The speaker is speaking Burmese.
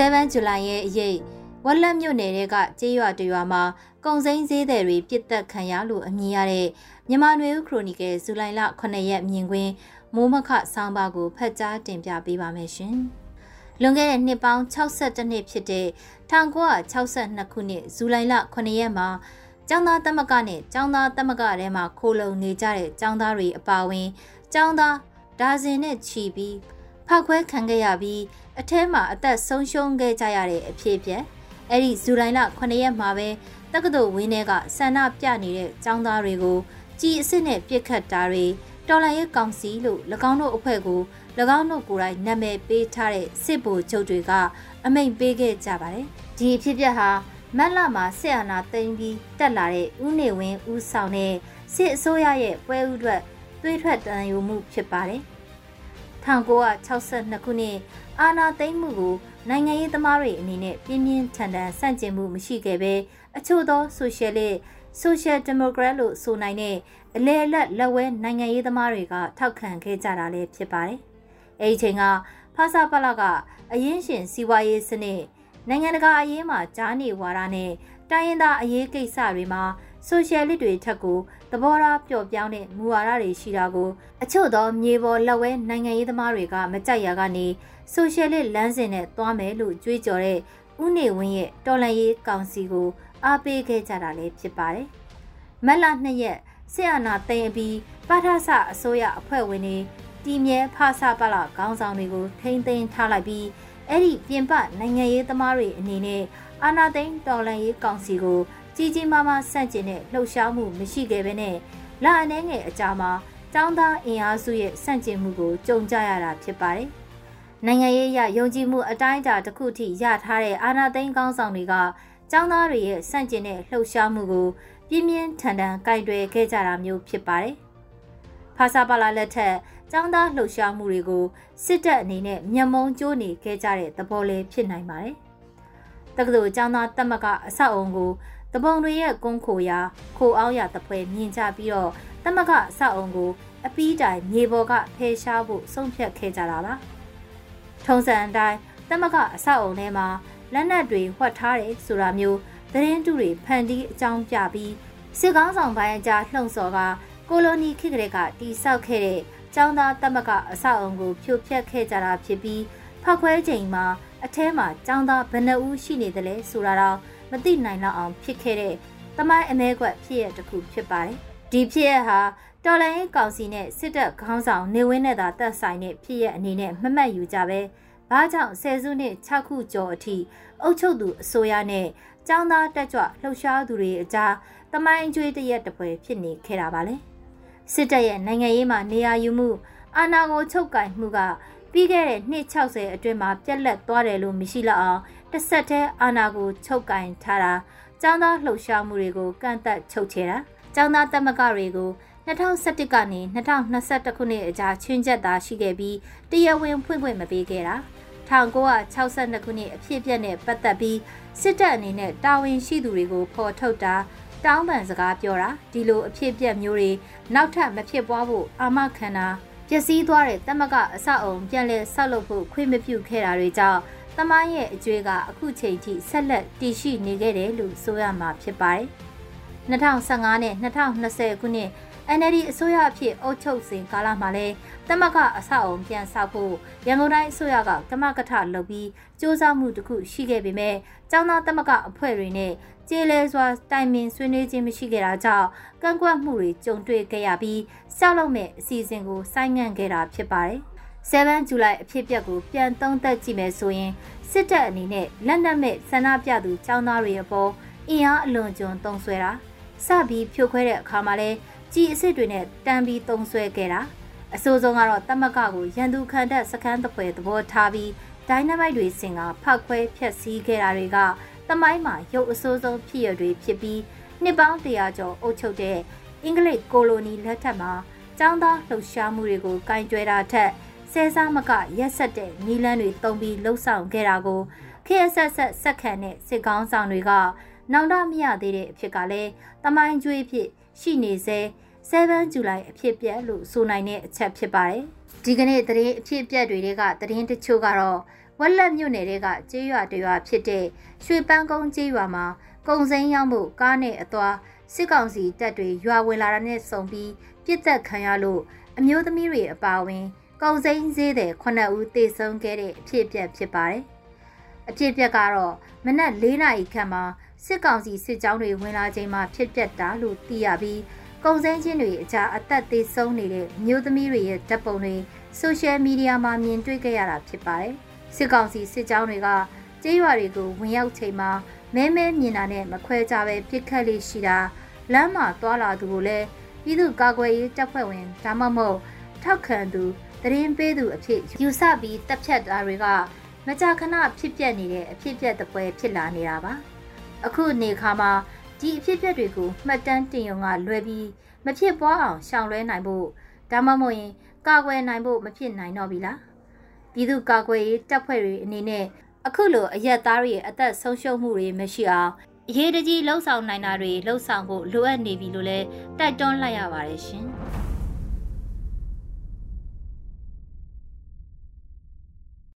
7ဇူလိုင်ရဲ့အရေးဝက်လက်မြို့နယ်ကကြေးရွာတရွာမှာကုံစိမ်းဈေးသည်တွေပြစ်တက်ခံရလို့အမည်ရတဲ့မြန်မာနွေဦးခရိုနီကယ်ဇူလိုင်လ9ရက်မြင်ကွင်းမိုးမခဆောင်းပါးကိုဖတ်ကြားတင်ပြပေးပါမယ်ရှင်။လွန်ခဲ့တဲ့နှစ်ပေါင်း62နှစ်ဖြစ်တဲ့1962ခုနှစ်ဇူလိုင်လ9ရက်မှာကျောင်းသားသမဂ္ဂနဲ့ကျောင်းသားသမဂ္ဂထဲမှာခိုးလုံနေကြတဲ့ကျောင်းသားတွေအပါအဝင်ကျောင်းသားဒါဇင်နဲ့ချီပြီး ဖောက်ခွဲခံခဲ့ရပြီးအထဲမှာအသက်ဆုံးရှုံးခဲ့ကြရတဲ့အဖြစ်အပျက်အဲ့ဒီဇူလိုင်လ9ရက်မှာပဲတက္ကသိုလ်ဝင်းထဲကဆန္ဒပြနေတဲ့ကျောင်းသားတွေကိုကြီးအစ်စ်နဲ့ပြစ်ခတ်တာတွေတော်လိုင်းရဲ့ကောင်စီလို့၎င်းတို့အဖွဲ့ကို၎င်းတို့ကိုယ်တိုင်နာမည်ပေးထားတဲ့စစ်ဗိုလ်ချုပ်တွေကအမိန့်ပေးခဲ့ကြပါတယ်ဒီအဖြစ်အပျက်ဟာမက်လာမှာဆက်အာနာသိမ်းပြီးတက်လာတဲ့ဦးနေဝင်းဦးဆောင်တဲ့စစ်အစိုးရရဲ့ပွဲဥအတွက်သွေးထွက်တန်ယူမှုဖြစ်ပါတယ် 1962ခုနှစ်အာနာသိမ်းမှုကိုနိုင်ငံရေးသမားတွေအနေနဲ့ပြင်းပြင်းထန်ထန်ဆန့်ကျင်မှုမရှိခဲ့ဘဲအချို့သောဆိုရှယ်လစ်ဆိုရှယ်ဒီမိုကရက်လို့ဆိုနိုင်တဲ့အလဲအလက်လက်ဝဲနိုင်ငံရေးသမားတွေကထောက်ခံခဲ့ကြတာလည်းဖြစ်ပါတယ်။အဲဒီချိန်ကဖာစာပလကအရင်ရှင်စီးပွားရေးစနစ်နိုင်ငံတကာအရေးမှာကြားနေဝါဒနဲ့တိုင်းရင်းသားအရေးကိစ္စတွေမှာ ဆိုရှယ်လစ်တွေထက်ကိုသဘောထားပျော့ပြောင်းတဲ့မူဝါဒတွေရှိတာကိုအချို့သောမြေပေါ်လက်ဝဲနိုင်ငံရေးသမားတွေကမကြိုက်ရကနေဆိုရှယ်လစ်လမ်းစဉ်နဲ့သွားမယ်လို့ကြွေးကြော်တဲ့ဥနေဝင်းရဲ့တော်လှန်ရေးကောင်စီကိုအားပေးခဲ့ကြတာလည်းဖြစ်ပါတယ်။မက်လာနှစ်ရက်ဆီယနာသိမ်းပြီးပါထဆအစိုးရအဖွဲ့ဝင်တွေတီမြဲဖာစာပလာခေါင်းဆောင်တွေကိုထိမ့်သိမ်းထားလိုက်ပြီးအဲ့ဒီပြင်ပနိုင်ငံရေးသမားတွေအနေနဲ့အာနာသိန်းတော်လှန်ရေးကောင်စီကိုကြီးကြီးမားမားဆန့်ကျင်တဲ့လှုပ်ရှားမှုမရှိခဲ့ဘဲနဲ့လအနှဲငယ်အကြာမှာကျောင်းသားအင်အားစုရဲ့ဆန့်ကျင်မှုကိုကြုံကြရတာဖြစ်ပါတယ်။နိုင်ငံရေးအရယုံကြည်မှုအတိုင်းအတာတစ်ခုထိရထားတဲ့အာဏာသိမ်းကောင်းဆောင်တွေကကျောင်းသားတွေရဲ့ဆန့်ကျင်တဲ့လှုပ်ရှားမှုကိုပြင်းပြင်းထန်ထန်ကင်တွယ်ခဲ့ကြတာမျိုးဖြစ်ပါတယ်။ဖာစာပါလာလက်ထက်ကျောင်းသားလှုပ်ရှားမှုတွေကိုစစ်တပ်အနေနဲ့မျက်မုံကျိုးနေခဲ့ကြတဲ့သဘောလေးဖြစ်နိုင်ပါတယ်။တက္ကသိုလ်ကျောင်းသားတက်မကအဆောက်အုံကို တပုံတွေရဲ့ကုန်းခိုရာခိုအောင်ရတပွဲမြင်ကြပြီးတော့တမကအဆောက်အုံကို အပီးတိုင်မြေပေါ်ကဖယ်ရှားဖို့ဆုံးဖြတ်ခဲ့ကြတာပါထုံးစံအတိုင်းတမကအဆောက်အုံထဲမှာလက်နက်တွေဝှက်ထားတယ်ဆိုတာမျိုးသတင်းတုတွေဖန်တီးအကြောင်းပြပြီးစစ်ကောင်းဆောင်ပိုင်းအကြားလှုံ့ဆော်ကကိုလိုနီခေတ်ကလေးကတိဆောက်ခဲ့တဲ့ကျောင်းသားတမကအဆောက်အုံကိုဖြိုဖျက်ခဲ့ကြတာဖြစ်ပြီးဖောက်ခွဲချိန်မှာအထဲမှာကျောင်းသားဘယ်နှဦးရှိနေတယ်လဲဆိုတာတော့ မသိနိုင်လောက်အောင်ဖြစ်ခဲ့တဲ့တမိုင်းအမဲကွက်ဖြစ်ရတစ်ခုဖြစ်ပါတယ်။ဒီဖြစ်ရဟာတော်လိုင်းကောင်စီနဲ့စစ်တပ်ခေါင်းဆောင်နေဝင်းနဲ့သာတက်ဆိုင်တဲ့ဖြစ်ရအနေနဲ့မမှတ်ယူကြပဲ။ဘာကြောင့်ဆယ်စုနှစ်6ခုကျော်အထိအုပ်ချုပ်သူအစိုးရနဲ့ចောင်းသားတက်ကြွလှုပ်ရှားသူတွေအကြားတမိုင်းကျွေးတရက်တပွဲဖြစ်နေခဲ့တာပါလေ။စစ်တပ်ရဲ့နိုင်ငံရေးမှာနေရာယူမှုအာဏာကိုချုပ်ကင်မှုကပြီးခဲ့တဲ့နှစ်60အတွင်းမှာပြက်လက်သွားတယ်လို့မရှိလောက်အောင် တစ်ဆက်တည်းအာဏာကိုချုပ်ကင်ထားတာចောင်းသားလှုပ်ရှားမှုတွေကိုကန့်သက်ချုပ်ချယ်တာចောင်းသားတက်မကတွေကို2017ကနေ2021ခုနှစ်အကြားချင်းချက်သာရှိခဲ့ပြီးတရားဝင်ဖွင့်ခွင့်မပေးခဲ့တာ1962ခုနှစ်အဖြစ်အပျက်နဲ့ပတ်သက်ပြီးစစ်တပ်အနေနဲ့တာဝန်ရှိသူတွေကိုဖော်ထုတ်တာတောင်းပန်စကားပြောတာဒီလိုအဖြစ်အပျက်မျိုးတွေနောက်ထပ်မဖြစ်ပွားဖို့အာမခံတာပျက်စီးသွားတဲ့တမကအဆောက်အုံပြန်လည်ဆောက်လုပ်ဖို့ခွင့်မပြုခဲ့တာတွေကြောင့် တမိုင်းရဲ့အကျွေးကအခုချိန်ထိဆက်လက်တည်ရှိနေခဲ့တယ်လို့ဆိုရမှာဖြစ်ပါတယ်။2015နဲ့2020ခုနှစ် NLD အစိုးရအဖြစ်အုပ်ချုပ်စဉ်ကာလမှာလဲတမကအဆောက်အုံပြန်ဆောက်ဖို့ရန်ကုန်တိုင်းအစိုးရကကမကထလုပ်ပြီးစ조사မှုတစ်ခုရှိခဲ့ပေမဲ့ကျောင်းသားတမကအဖွဲ့တွေနဲ့ကျေးလဲစွာတိုင်ပင်ဆွေးနွေးခြင်းမရှိခဲ့တာကြောင့်ကန့်ကွက်မှုတွေကြုံတွေ့ခဲ့ရပြီးဆောက်လုပ်မဲ့အစီအစဉ်ကိုဆိုင်းငံ့ခဲ့တာဖြစ်ပါတယ် 7ဇူလိုင်အဖြစ်အပျက်ကိုပြန်သုံးသပ်ကြည့်မယ်ဆိုရင်စစ်တပ်အနေနဲ့လက်နက်မဲ့ဆန္ဒပြသူចောင်းသားတွေအပေါ်အင်အားအလွန်ကျွံတုံဆွဲတာစပြီးဖြိုခွဲတဲ့အခါမှာလဲကြီးအစ်စ်တွေနဲ့တန်းပြီးတုံဆွဲခဲ့တာအဆိုးဆုံးကတော့တမကကိုရန်သူခံတဲ့စခန်းတစ်ပွဲသဘောထားပြီးဒိုင်းနမိုက်တွေစင်ကဖောက်ခွဲဖျက်ဆီးခဲ့တာတွေကတမိုင်းမှာရုပ်အဆိုးဆုံးဖြစ်ရတွေဖြစ်ပြီးနှစ်ပေါင်းတရာကျော်အုပ်ချုပ်တဲ့အင်္ဂလိပ်ကိုလိုနီလက်ထက်မှာចောင်းသားလှုပ်ရှားမှုတွေကိုကင်ကြွယ်တာထက် ဆဲစားမကရက်ဆက်တဲ့နီလန်းတွေတုံပြီးလှုပ်ဆောင်ခဲ့တာကိုခေတ်ဆက်ဆက်ဆက်ခံတဲ့စစ်ကောင်းဆောင်တွေကနောင်တမရသေးတဲ့အဖြစ်ကလည်းတမိုင်းကျွေးဖြစ်ရှိနေစေ7ဇူလိုင်အဖြစ်ပြက်လို့ဆိုနိုင်တဲ့အချက်ဖြစ်ပါတယ်။ဒီကနေ့သတင်းအဖြစ်ပြက်တွေကသတင်းတချို့ကတော့ဝက်လက်မြို့နယ်တွေကကျေးရွာတရွာဖြစ်တဲ့ရွှေပန်းကုန်းကျေးရွာမှာကုံစိမ်းရောက်မှုကားနဲ့အသွာစစ်ကောင်စီတပ်တွေရွာဝင်လာတာနဲ့ဆုံပြီးပြစ်တက်ခံရလို့အမျိုးသမီးတွေအပါအဝင် ကုံစိမ်းဈေးတဲ့9ဦးသေဆုံးခဲ့တဲ့အဖြစ်အပျက်ဖြစ်ပါတယ်။အဖြစ်အပျက်ကတော့မနက်၄နာရီခန့်မှာစစ်ကောင်စီစစ်ကြောင်းတွေဝင်လာချိန်မှာဖြစ်ပျက်တာလို့သိရပြီးကုံစင်းချင်းတွေအကြားအသက်သေးဆုံးနေတဲ့မျိုးသမီးတွေရဲ့ဓာတ်ပုံတွေဆိုရှယ်မီဒီယာမှာမြင်တွေ့ခဲ့ရတာဖြစ်ပါတယ်။စစ်ကောင်စီစစ်ကြောင်းတွေကကျေးရွာတွေကိုဝင်ရောက်ချိန်မှာမဲမဲမြင်တာနဲ့မခွဲကြပဲပြစ်ခတ်လေးရှိတာလမ်းမှာတွာလာသူကိုလည်းပြည်သူ့ကာကွယ်ရေးတပ်ဖွဲ့ဝင်ဒါမှမဟုတ်ထောက်ခံသူ တရင်ပေးသူအဖြစ်ယူဆပြီးတပ်ဖြတ်တာတွေကမကြာခဏဖြစ်ပျက်နေတဲ့အဖြစ်ပျက်တပွဲဖြစ်လာနေတာပါအခုနေခါမှာဒီအဖြစ်အပျက်တွေကိုမှတ်တမ်းတင်ရုံကလွယ်ပြီးမဖြစ်ပွားအောင်ရှောင်လွဲနိုင်ဖို့ဒါမှမဟုတ်ရင်ကာကွယ်နိုင်ဖို့မဖြစ်နိုင်တော့ဘူးလားပြည်သူကာကွယ်ရေးတပ်ဖွဲ့တွေအနေနဲ့အခုလိုအရက်သားတွေအသက်ဆုံးရှုံးမှုတွေမရှိအောင်အရေးတကြီးလှုံ့ဆော်နိုင်တာတွေလှုံ့ဆော်ဖို့လိုအပ်နေပြီလို့လည်းတိုက်တွန်းလိုက်ရပါတယ်ရှင်။